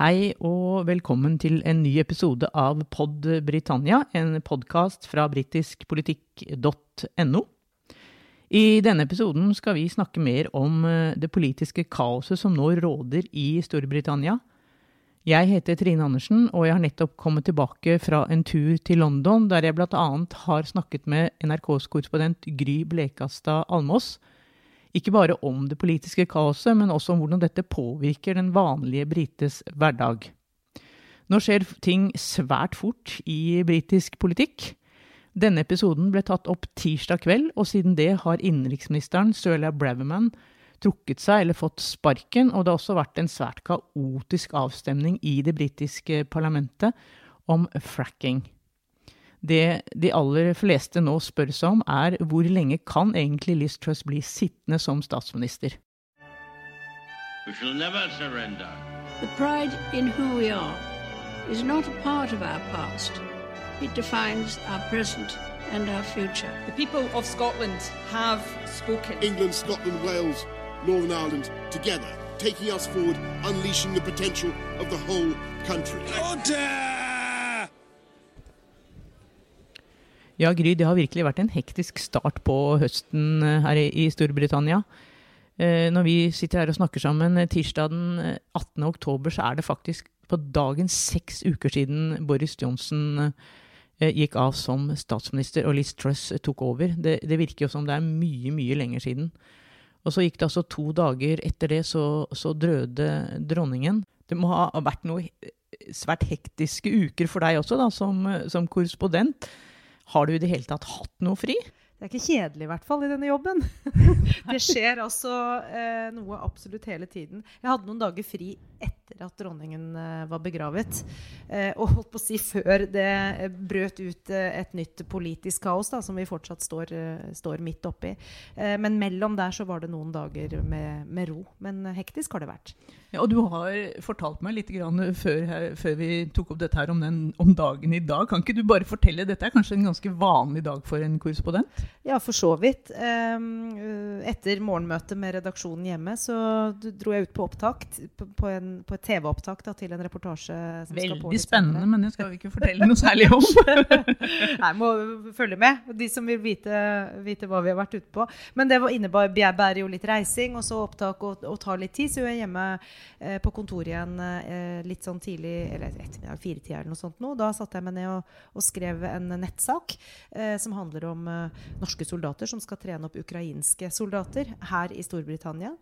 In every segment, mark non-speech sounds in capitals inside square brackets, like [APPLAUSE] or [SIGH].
Hei og velkommen til en ny episode av Pod Britannia, en podkast fra britiskpolitikk.no. I denne episoden skal vi snakke mer om eh, det politiske kaoset som nå råder i Storbritannia. Jeg heter Trine Andersen, og jeg har nettopp kommet tilbake fra en tur til London, der jeg bl.a. har snakket med NRKs korrespondent Gry Blekastad Almås ikke bare om det politiske kaoset, men også om hvordan dette påvirker den vanlige brites hverdag. Nå skjer ting svært fort i britisk politikk. Denne episoden ble tatt opp tirsdag kveld, og siden det har innenriksministeren Sørlia Braverman trukket seg eller fått sparken, og det har også vært en svært kaotisk avstemning i det britiske parlamentet om fracking. Det de aller fleste nå spør seg om, er hvor lenge kan egentlig Liz Truss bli sittende som statsminister? We shall never surrender. The pride in who we are is not a part of our past. It defines our present and our future. The people of Scotland have spoken. England, Scotland, Wales, Northern Ireland, together, taking us forward, unleashing the potential of the whole country. Order! Ja, Gry, det har virkelig vært en hektisk start på høsten eh, her i Storbritannia. Eh, når vi sitter her og snakker sammen eh, tirsdag den 18. oktober, så er det faktisk på dagen seks uker siden Boris Johnson gikk av som statsminister og Liz Truss tok over. Det, det, virker jo som det er mye, mye lenger siden. Og så gikk det altså to dager etter det, så, så drøde dronningen. Det må ha vært noen svært hektiske uker for deg også, da, som, som korrespondent. Har du i det hele tatt hatt noe fri? Det er ikke kjedelig, i hvert fall, i denne jobben. [LAUGHS] det skjer altså eh, noe absolutt hele tiden. Jeg hadde noen dager fri etter at dronningen eh, var begravet. Eh, og holdt på å si før det eh, brøt ut et nytt politisk kaos, da, som vi fortsatt står, står midt oppi. men mellom der så var det noen dager med, med ro. Men hektisk har det vært. Ja, og du har fortalt meg litt før, før, vi tok opp dette her om, den, om, dagen i dag. Kan ikke du bare fortelle? Dette er kanskje en ganske vanlig dag for en korrespondent? Ja, for så vidt. Etter morgenmøtet med redaksjonen hjemme så dro jeg ut på opptak, på, en, på et TV-opptak til en reportasje. som Veldig spennende, men det skal vi ikke fortelle noe særlig om. [LAUGHS] Nei, må følge med, de som vil vite, vite, hva vi har vært ute på. Men det innebærer jo litt reising og så opptak og, og tar litt tid. Så jeg er hjemme eh, på kontoret igjen eh, litt sånn tidlig, eller ettermiddag, firetida eller noe sånt nå. Da satte jeg meg ned og, og skrev en nettsak eh, som handler om eh, norske soldater som skal trene opp ukrainske soldater her i Storbritannia.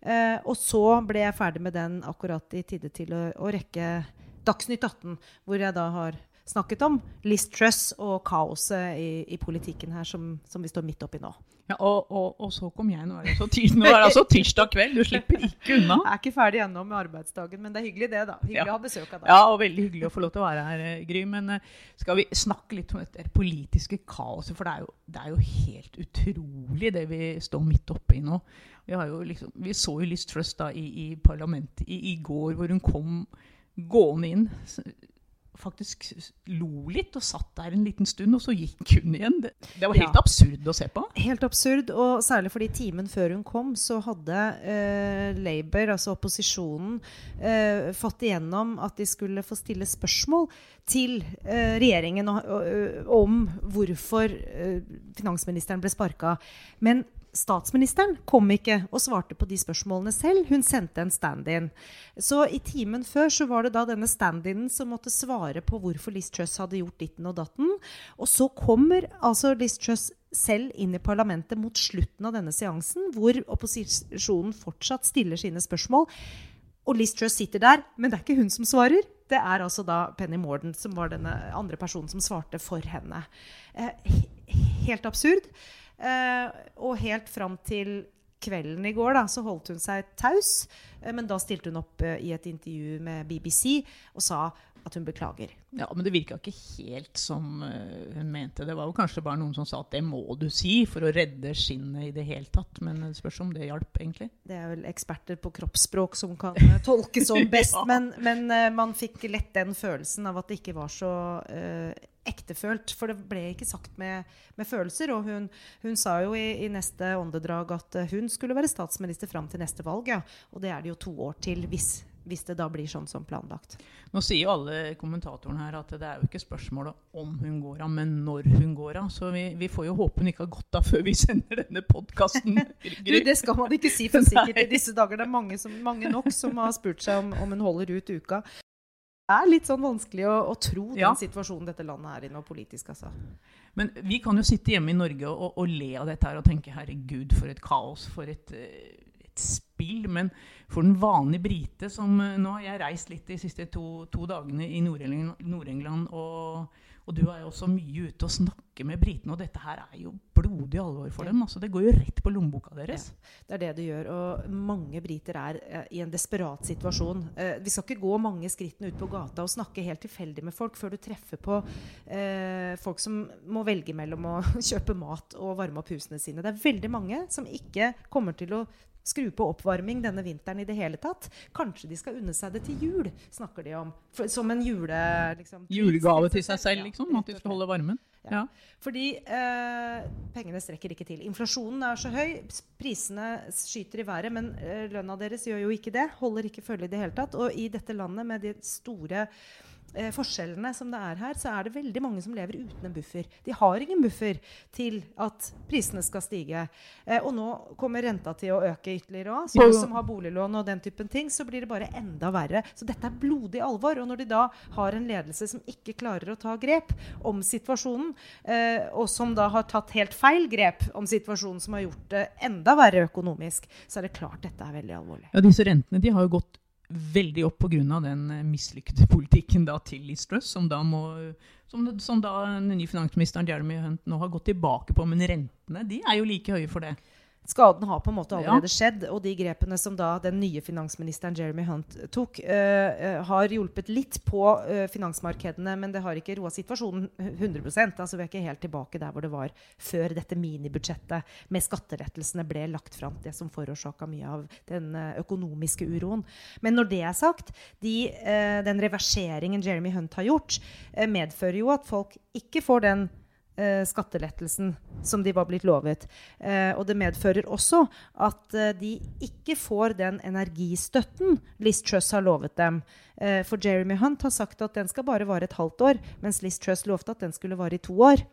Eh, og så ble jeg ferdig med den akkurat i tide til å, å rekke Dagsnytt 18, hvor jeg da har snakket om Liz Truss og kaoset i, i politikken her som, som, vi står midt oppi nå. Ja, og, og, og, så kom jeg. Nå er det, så nå er det altså tirsdag kveld. Du slipper ikke unna. Jeg er ikke ferdig ennå med arbeidsdagen, men det er hyggelig det, da. Hyggelig ja. å ha besøk av deg. Ja, og veldig hyggelig å få lov til å være her, eh, Gry. Men uh, skal vi snakke litt om dette politiske kaoset? For det er jo, det er jo helt utrolig det vi står midt oppi nå. Vi, liksom, vi, så jo Liz Truss da i, i parlamentet i, i går, hvor hun kom gående inn. Faktisk lo litt og satt der en liten stund, og så gikk hun igjen. Det, det var helt ja. absurd å se på. Helt absurd, og særlig fordi timen før hun kom, så hadde eh, Labour, altså opposisjonen, eh, fått igjennom at de skulle få stille spørsmål til eh, regjeringen og, og, om hvorfor finansministeren ble sparka. Men statsministeren kom ikke og svarte på de spørsmålene selv. Hun sendte en stand-in. Så i timen før så var det da denne stand-inen som måtte svare på hvorfor Liz Truss hadde gjort ditten og datten. Og så kommer altså Liz Truss selv inn i parlamentet mot slutten av denne seansen, hvor opposisjonen fortsatt stiller sine spørsmål. Og Liz Truss sitter der, men det er ikke hun som svarer. Det er altså da Penny Morden som var denne andre personen som svarte for henne. Eh, helt absurd. Uh, og helt fram til kvelden i går da, så holdt hun seg taus. Uh, men da stilte hun opp uh, i et intervju med BBC og sa at hun beklager. Ja, Men det virka ikke helt som hun mente. Det var jo kanskje bare noen som sa at det må du si for å redde skinnet i det hele tatt. Men det spørs om det hjalp, egentlig. Det er vel eksperter på kroppsspråk som kan tolkes som [LAUGHS] best. ja. Men, men man fikk lett den følelsen av at det ikke var så ektefølt. For det ble ikke sagt med, med følelser. Og hun, hun sa jo i, i, neste åndedrag at eh, hun skulle være statsminister fram til neste valg. Ja. Og det er det jo to år til hvis hvis det da blir sånn som planlagt. Nå sier jo alle kommentatorene her at det er jo ikke spørsmålet om hun går av, men når hun går av. Så vi, vi får jo håpe hun ikke har gått av før vi [LAUGHS] sender denne podkasten. det skal man ikke si for sikkert i disse dager. Det er mange, som, mange nok som har spurt seg om, om hun holder ut uka. Er litt sånn vanskelig å, å tro den Ja. situasjonen dette landet er i nå politisk, altså. Men vi kan jo sitte hjemme i Norge og, og le av dette her og tenke herregud, for et kaos, for et, eh, et spill. Men for den vanlige brite som eh, Nå har jeg reist litt de siste to, to dagene i Nord-England, Nord-England, og, og du er jo også mye ute og snakker med britene, og dette her er jo blodig alvor for dem. Altså, det går jo rett på lommeboka deres. Det er det det gjør. Og mange briter er eh, i en desperat situasjon. Eh, vi skal ikke gå mange skrittene ut på gata og snakke helt tilfeldig med folk før du treffer på eh, folk som må velge mellom å [LAUGHS] kjøpe mat og varme opp husene sine. Det er veldig mange som ikke kommer til å skru på oppvarming denne vinteren i det hele tatt. Kanskje de skal unne seg det til jul, snakker de om. For, som en jule... Liksom, Julegave til seg selv, liksom. At de skal holde varmen. Ja. Ja. Fordi eh, pengene strekker ikke til. Inflasjonen er så høy, prisene skyter i været, men eh, lønna deres gjør jo ikke det. Holder ikke følge i det hele tatt. Og i dette landet med de store eh, forskjellene som det er her, så er det veldig mange som lever uten en buffer. De har ingen buffer til at prisene skal stige. Eh, og nå kommer renta til å øke ytterligere òg. Så de som har boliglån og den typen ting, så blir det bare enda verre. Så dette er blodig alvor. Og når de da har en ledelse som ikke klarer å ta grep om situasjonen, eh, og som da har tatt helt feil grep om situasjonen, som har gjort det enda verre økonomisk, så er det klart dette er veldig alvorlig. Ja, disse rentene de har jo gått veldig opp pga. den eh, mislykkede politikken da, til Liz Truss, som da, må, som, som da den nye finansministeren Jeremy Hunt nå har gått tilbake på. Men rentene de er jo like høye for det. Skaden har på en måte allerede skjedd, og de grepene som da den nye finansministeren Jeremy Hunt tok, eh, eh, har hjulpet litt på uh, finansmarkedene, men det har ikke roa situasjonen 100% altså Vi er ikke helt tilbake der hvor det var før dette minibudsjettet med skattelettelsene ble lagt fram, det som forårsaka mye av den økonomiske uroen. Men når det er sagt, de, uh, den reverseringen Jeremy Hunt har gjort, medfører jo at folk ikke får den skattelettelsen som de var blitt lovet. Eh, og det medfører også at eh, de ikke får den energistøtten Liz Truss har lovet dem. Eh, for Jeremy Hunt har sagt at den skal bare vare et halvt år, mens Liz Truss lovte at den skulle vare i to år.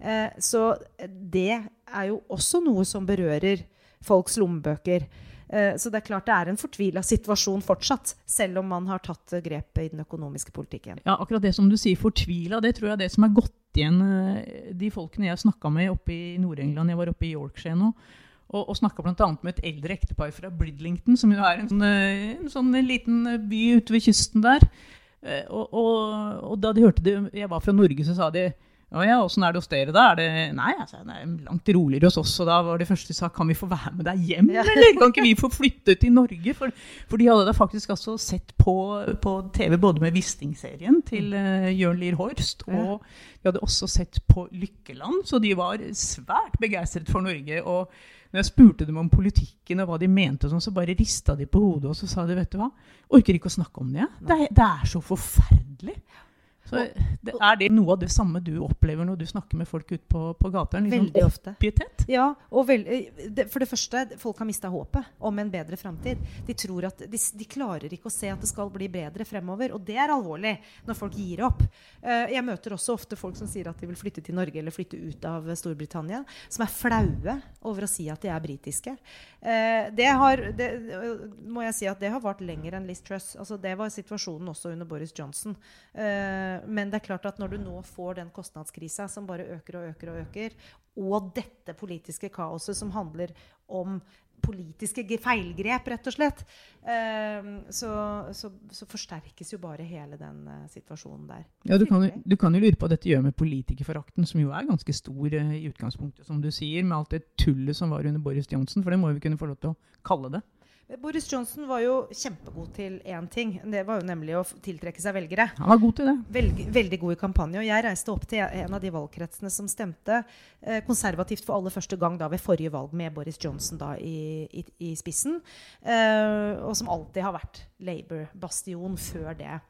Eh, så det er jo også noe som berører folks lommebøker. Eh, Så det er klart det er en fortvila situasjon fortsatt, selv om man har tatt grepet i den økonomiske politikken. Ja, akkurat det som du sier, fortvila, det tror jeg er det som er gått igjen eh, de folkene jeg snakka med oppe i Nord-England. Jeg var oppe i Yorkshire nå. Og, og snakka bl.a. med et eldre ektepar fra Bridlington, som jo er en sånn, eh, en sånn liten by ute ved kysten der. Og, og, og da de hørte det, jeg var fra Norge, så sa de å ja, åssen er det hos dere da? Er det, nei, altså, det er langt roligere hos oss. Og da var det første de sa, kan vi få være med deg hjem, Ja. eller? Kan ikke vi få flytte til Norge? For, for de hadde da faktisk altså sett på, på TV både med Wisting-serien til uh, Jørn Lier Horst, og de hadde også sett på Lykkeland, så de var svært begeistret for Norge. Og når jeg spurte dem om politikken og hva de mente, og sånn, så bare rista de på hodet og så sa de, vet du hva, orker ikke å snakke om det. Det, er- det er så forferdelig. Så det, Er det noe av det samme du opplever når du snakker med folk ute på, på gata? Liksom Veldig ofte. oppgitthet? Ja, og vel, eh, det, For det første, folk har mista håpet om en bedre framtid. De tror at de, de klarer ikke å se at det skal bli bedre fremover. Og det er alvorlig når folk gir opp. Eh, Jeg møter også ofte folk som sier at de vil flytte til Norge eller flytte ut av Storbritannia, som er flaue over å si at de er britiske. Eh, Det har, det, må jeg si at det har vart lenger enn Liz Truss. Altså, det var situasjonen også under Boris Johnson. Eh, Men det er klart at når du nå får den kostnadskrisa som bare øker og øker og øker, og dette politiske kaoset som handler om politiske feilgrep, rett og slett, eh, så, så, så forsterkes jo bare hele den eh, situasjonen der. Ja, du kan, du kan jo lure på hva dette gjør med politikerforakten, som jo er ganske stor eh, i utgangspunktet, som du sier, med alt det tullet som var under Boris Johnson, for det må vi kunne få lov til å kalle det. Boris Johnson var jo kjempegod til én ting. Det var jo nemlig å tiltrekke seg velgere. Han var god til det. Veldig, veldig god i kampanje. Og jeg reiste opp til en av de valgkretsene som stemte eh, konservativt for aller første gang da ved forrige valg, med Boris Johnson da i, i, i spissen. Eh, og som alltid har vært Labour-bastion før det.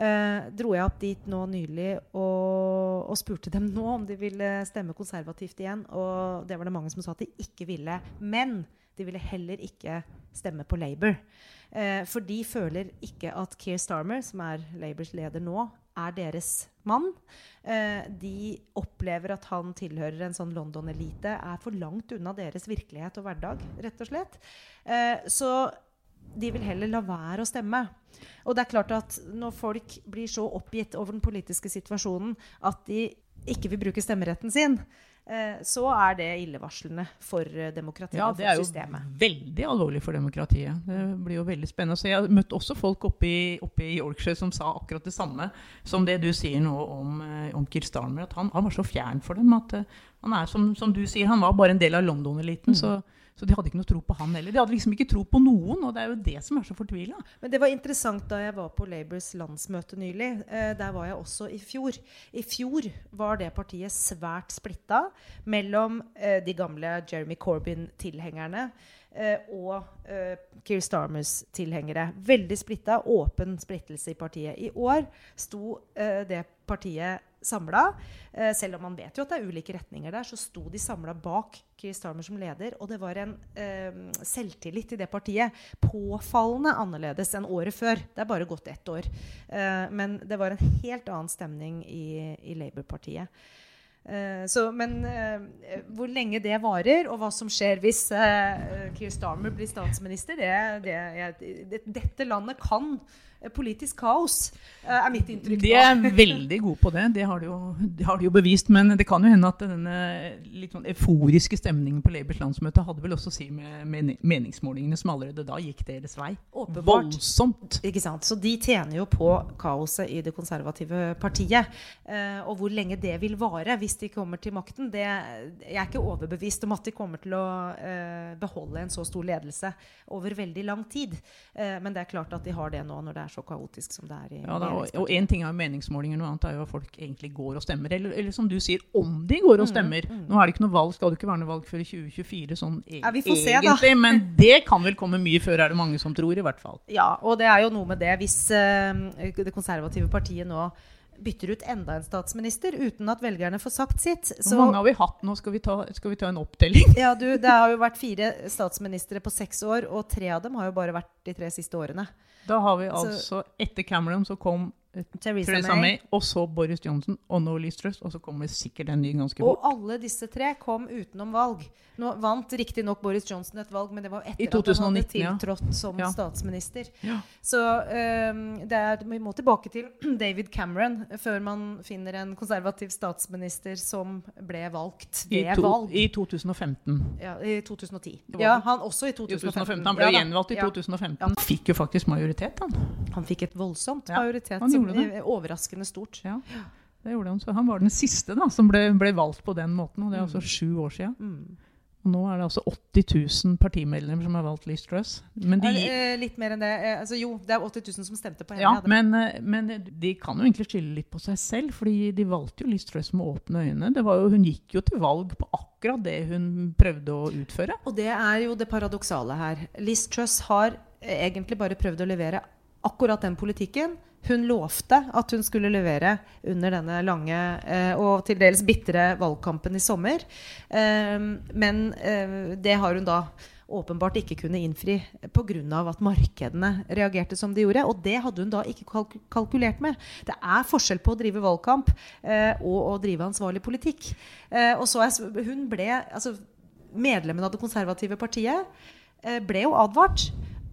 Eh, dro jeg opp dit nå nylig og, og spurte dem nå om de ville stemme konservativt igjen. Og det var det mange som sa at de ikke ville. Men de ville heller ikke stemme på Labour. Eh, for de føler ikke at Keir Starmer, som er Labours leder nå, er deres mann. Eh, de opplever at han tilhører en sånn London-elite, er for langt unna deres virkelighet og hverdag, rett og slett. Eh, så de vil heller la være å stemme. Og det er klart at når folk blir så oppgitt over den politiske situasjonen at de ikke vil bruke stemmeretten sin, så er det illevarslende for eh, demokratiet Ja, og det er jo veldig alvorlig for demokratiet. Det blir jo veldig spennende. Så jeg har møtt også folk oppe i, oppe i Yorkshire som sa akkurat det samme som det du sier nå om, eh, om Keir Starmer. At han, han var så fjern for dem. At eh, han er, som, som du sier, han var bare en del av London-eliten. Så, så de hadde ikke noe tro på han heller. De hadde liksom ikke tro på noen, og det er jo det som er så fortvila. Men det var interessant da jeg var på Labours landsmøte nylig. Eh, der var jeg også i fjor. I fjor var det partiet svært splitta mellom eh, de gamle Jeremy Corbyn-tilhengerne eh, og eh, Keir Starmers tilhengere. Veldig splitta. Åpen splittelse i partiet. I år sto eh, det partiet samla. Eh, selv om man vet jo at det er ulike retninger der, så sto de samla bak Chris Starmer som leder. Og det var en eh, selvtillit i det partiet påfallende annerledes enn året før. Det er bare gått ett år. Eh, men det var en helt annen stemning i, i Labour-partiet. Eh, så, men eh, hvor lenge det varer, og hva som skjer hvis eh, Keir Starmer blir statsminister, det, det, jeg, det, dette landet kan politisk kaos, eh, er mitt inntrykk. De er veldig gode på det. Det har de, jo, det har de jo bevist. Men det kan jo hende at denne litt sånn euforiske stemningen på Labours landsmøte hadde vel også å si med, med meningsmålingene som allerede da gikk deres vei. Åpenbart. Voldsomt. Ikke sant? Så de tjener jo på kaoset i det konservative partiet. Eh, og hvor lenge det vil vare hvis de kommer til makten, det, jeg er ikke overbevist om at de kommer til å eh, beholde en så stor ledelse over veldig lang tid. Eh, men det er klart at de har det nå når det er så kaotisk som det er i Ja, da, og, én en ting er meningsmålinger, noe annet er jo at folk egentlig går og stemmer. Eller, eller som du sier, om de går og stemmer. Nå er det ikke noe valg, skal det ikke være noe valg før i 2024, sånn e Ja, vi får se, da. egentlig. Men det kan vel komme mye før, er det mange som tror, i hvert fall. Ja, og det er jo noe med det hvis uh, det konservative partiet nå bytter ut enda en statsminister uten at velgerne får sagt sitt. Hvor mange har vi hatt nå? Skal vi ta, skal vi ta en opptelling? Ja, du, Det har jo vært fire statsministre på seks år, og tre av dem har jo bare vært de tre siste årene. Da har vi Så- altså, etter Cameron så kom Theresa Theresa May. May, og så Boris Johnson, og Liz Truss, og så kommer sikkert en ny ganske fort. Og alle disse tre kom utenom valg. Nå vant riktignok Boris Johnson et valg, men det var etter etter at han hadde 2019, tiltrådt som Ja. statsminister. Ja. Så um, det er, vi må tilbake til [CLEARS THROAT] David Cameron før man finner en konservativ statsminister som ble valgt I, ved to, valg. I 2015. Ja, I 2010. Ja, han også i I 2015. 2015. Han ble Ja gjenvalgt i Ja. 2015. Ja. Han fikk jo faktisk majoritet, han. Han fikk et voldsomt majoritet. han er Overraskende stort. Ja, det gjorde han. Så han var den siste da, som ble, ble valgt på den måten, og det er altså sju år siden. Mm. Og nå er det altså 80 000 partimedlemmer som har valgt Liz Truss. Men de, det, eh, litt mer enn det. Eh, altså, jo, det er 80 000 som stemte på henne. ja, ja, men, eh, men de kan jo egentlig skylde litt på seg selv, fordi de valgte jo Liz Truss med åpne øyne. Det var jo, hun gikk jo til valg på akkurat det hun prøvde å utføre. Og det er jo det paradoksale her. Liz Truss har eh, egentlig bare prøvd å levere akkurat den politikken hun lovte at hun skulle levere under denne lange eh, og til dels bitre valgkampen i sommer. Eh, men eh, det har hun da åpenbart ikke kunnet innfri pga. at markedene reagerte som de gjorde. Og det hadde hun da ikke kalk kalkulert med. Det er forskjell på å drive valgkamp eh, og å drive ansvarlig politikk. Eh, og så er, hun ble, altså Medlemmene av det konservative partiet eh, ble jo advart.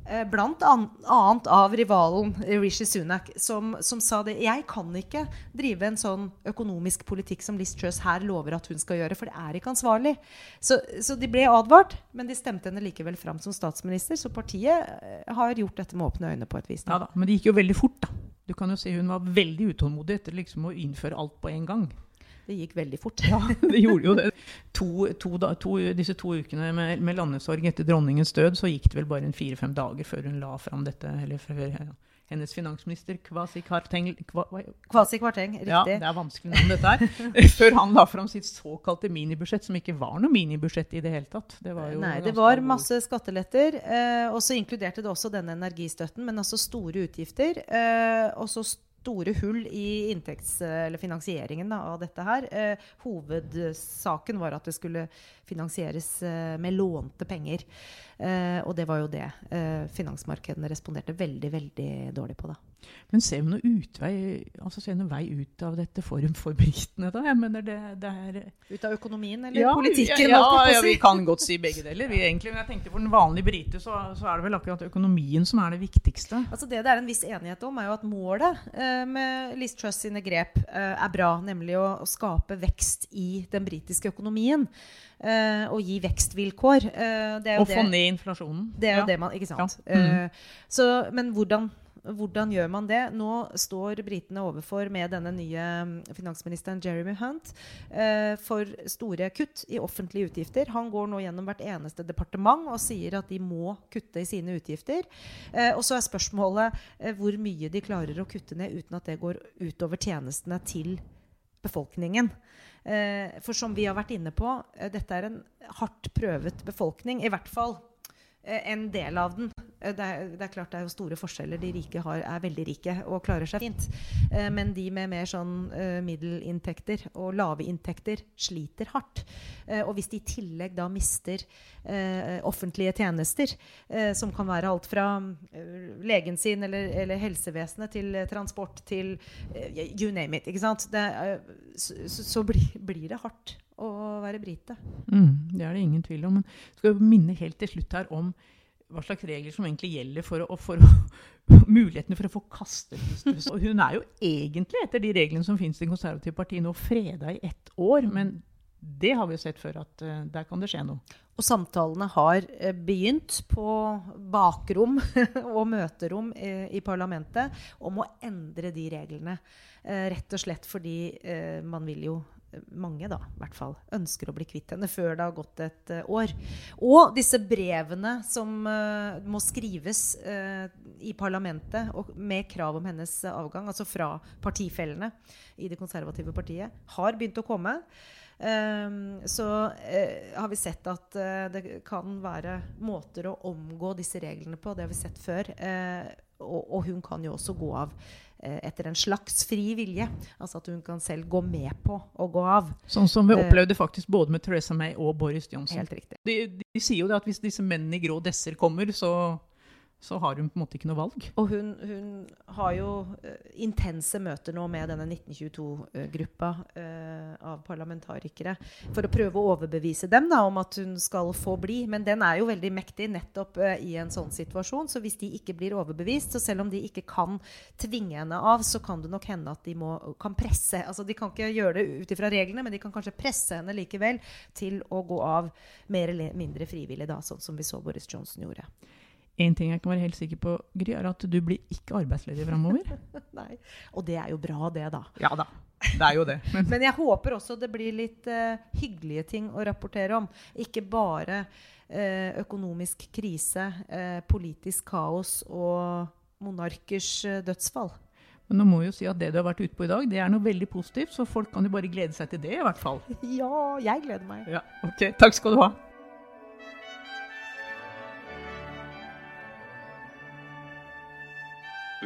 Eh, Blant annet av rivalen Rishi Sunak, som, som sa det. Jeg kan ikke drive en sånn økonomisk politikk som Liz Truss her lover at hun skal gjøre, for det er ikke ansvarlig. Så, så de ble advart, men de stemte henne likevel fram som statsminister. Så partiet eh, har gjort dette med åpne øyne på et vis. Ja da, Men det gikk jo veldig fort, da. Du kan jo se Hun var veldig utålmodig etter liksom å innføre alt på en gang. Det gikk veldig fort. Ja, det gjorde jo det. To, to, to, disse to ukene med, med landesorg etter dronningens død, så gikk det vel bare en fire-fem dager før hun la fram dette, eller før ja, hennes finansminister Kwasi Kwarteng Kwa, hva- Kvasi Kvarteng, riktig. Ja, det er vanskelig navn, dette her. [LAUGHS] Før han la fram sitt såkalte minibudsjett, som ikke var noe minibudsjett i det hele tatt. Det var Nei, det var masse skatteletter. Eh, og så inkluderte det også denne energistøtten, men altså store utgifter. Eh, og så store hull i inntekts- eller finansieringen da, av dette her. Eh, hovedsaken var at det skulle finansieres eh, med lånte penger. Eh, og det var jo det eh, finansmarkedene responderte veldig, veldig dårlig på. da. Men ser vi noen utvei, altså ser vi noen vei ut av dette forum for britene, da? Jeg mener det, det er Ut av økonomien eller politikken? Ja, jeg på å ja, vi kan godt si begge deler. Vi, egentlig, men jeg tenkte For den vanlige brite så, så er det vel akkurat økonomien som er det viktigste. Altså Det det er en viss enighet om, er jo at målet eh, med Liz Truss sine grep eh, er bra, nemlig å, å skape vekst i den britiske økonomien. Uh, og gi vekstvilkår. Uh, Og få ned inflasjonen. det er jo Ja. det man Ikke sant? Ja. Mm. Uh, så, men hvordan hvordan gjør man det? Nå står britene overfor med denne nye mm, finansministeren Jeremy Hunt eh, for store kutt i offentlige utgifter. Han går nå gjennom hvert eneste departement og sier at de må kutte i sine utgifter. Eh, og så er spørsmålet eh, hvor mye de klarer å kutte ned uten at det går utover tjenestene til befolkningen. Eh, for som vi har vært inne på, eh, dette er en hardt prøvet befolkning. I hvert fall en del av den. Eh, Det er, det er klart det er jo store forskjeller. De rike har, er veldig rike og klarer seg fint. Eh, men de med mer sånn eh, middelinntekter og lave inntekter sliter hardt. Eh, og hvis de i tillegg da mister eh, offentlige tjenester, eh, som kan være alt fra eh, legen sin eller, eller helsevesenet til eh, transport til eh, you name it, ikke sant? Det, eh, så, så blir, blir det hardt å være brite. Mm, det er det ingen tvil om. Men skal jeg minne helt til slutt her om hva slags regler som egentlig gjelder for, å, for å, [LAUGHS] mulighetene for å få kastet Og hun er jo egentlig, etter de reglene som finnes i Det konservative partiet, nå freda i ett år. Men det har vi jo sett før, at uh, der kan det skje noe. Og samtalene har eh, begynt på bakrom [LAUGHS] og møterom eh, i parlamentet om å endre de reglene. Rett og slett fordi man vil jo mange da, i hvert fall, ønsker å bli kvitt henne før det har gått et uh, år. Og disse brevene som uh, må skrives uh, i parlamentet og med krav om hennes avgang, altså fra partifellene i det konservative partiet, har begynt å komme. Ehm, så har vi sett at det kan være måter å omgå disse reglene på. Det har vi sett før. Og, og hun kan jo også gå av etter en slags fri vilje. Altså at hun kan selv gå med på å gå av. Sånn som vi Eh. opplevde faktisk både med Theresa May og Boris Johnson. Helt riktig. De, de sier jo det at hvis disse mennene i grå desser kommer, så, så har hun på en måte ikke noe valg. Og hun, hun har jo eh, intense møter nå med denne 1922-gruppa eh, av parlamentarikere for å prøve å overbevise dem da, om at hun skal få bli. Men den er jo veldig mektig nettopp eh, i en sånn situasjon. Så hvis de ikke blir overbevist, så selv om de ikke kan tvinge henne av, så kan det nok hende at de må, kan presse altså De kan ikke gjøre det ut ifra reglene, men de kan kanskje presse henne likevel til å gå av mer eller mindre frivillig, da, sånn som vi så Boris Johnson gjorde. En ting jeg kan være helt sikker på, Gry, er at du blir ikke arbeidsledig framover. [LAUGHS] Nei. Og det er jo bra, det, da. Ja da, det er jo det. [LAUGHS] Men Men jeg håper også det blir litt uh, hyggelige ting å rapportere om. Ikke bare uh, økonomisk krise, uh, politisk kaos og monarkers dødsfall. Men nå må jeg jo si at det du har vært ute på i dag, det er noe veldig positivt, så folk kan jo bare glede seg til det, i hvert fall. [LAUGHS] Ja, jeg gleder meg. Ja, ok. Takk skal du ha.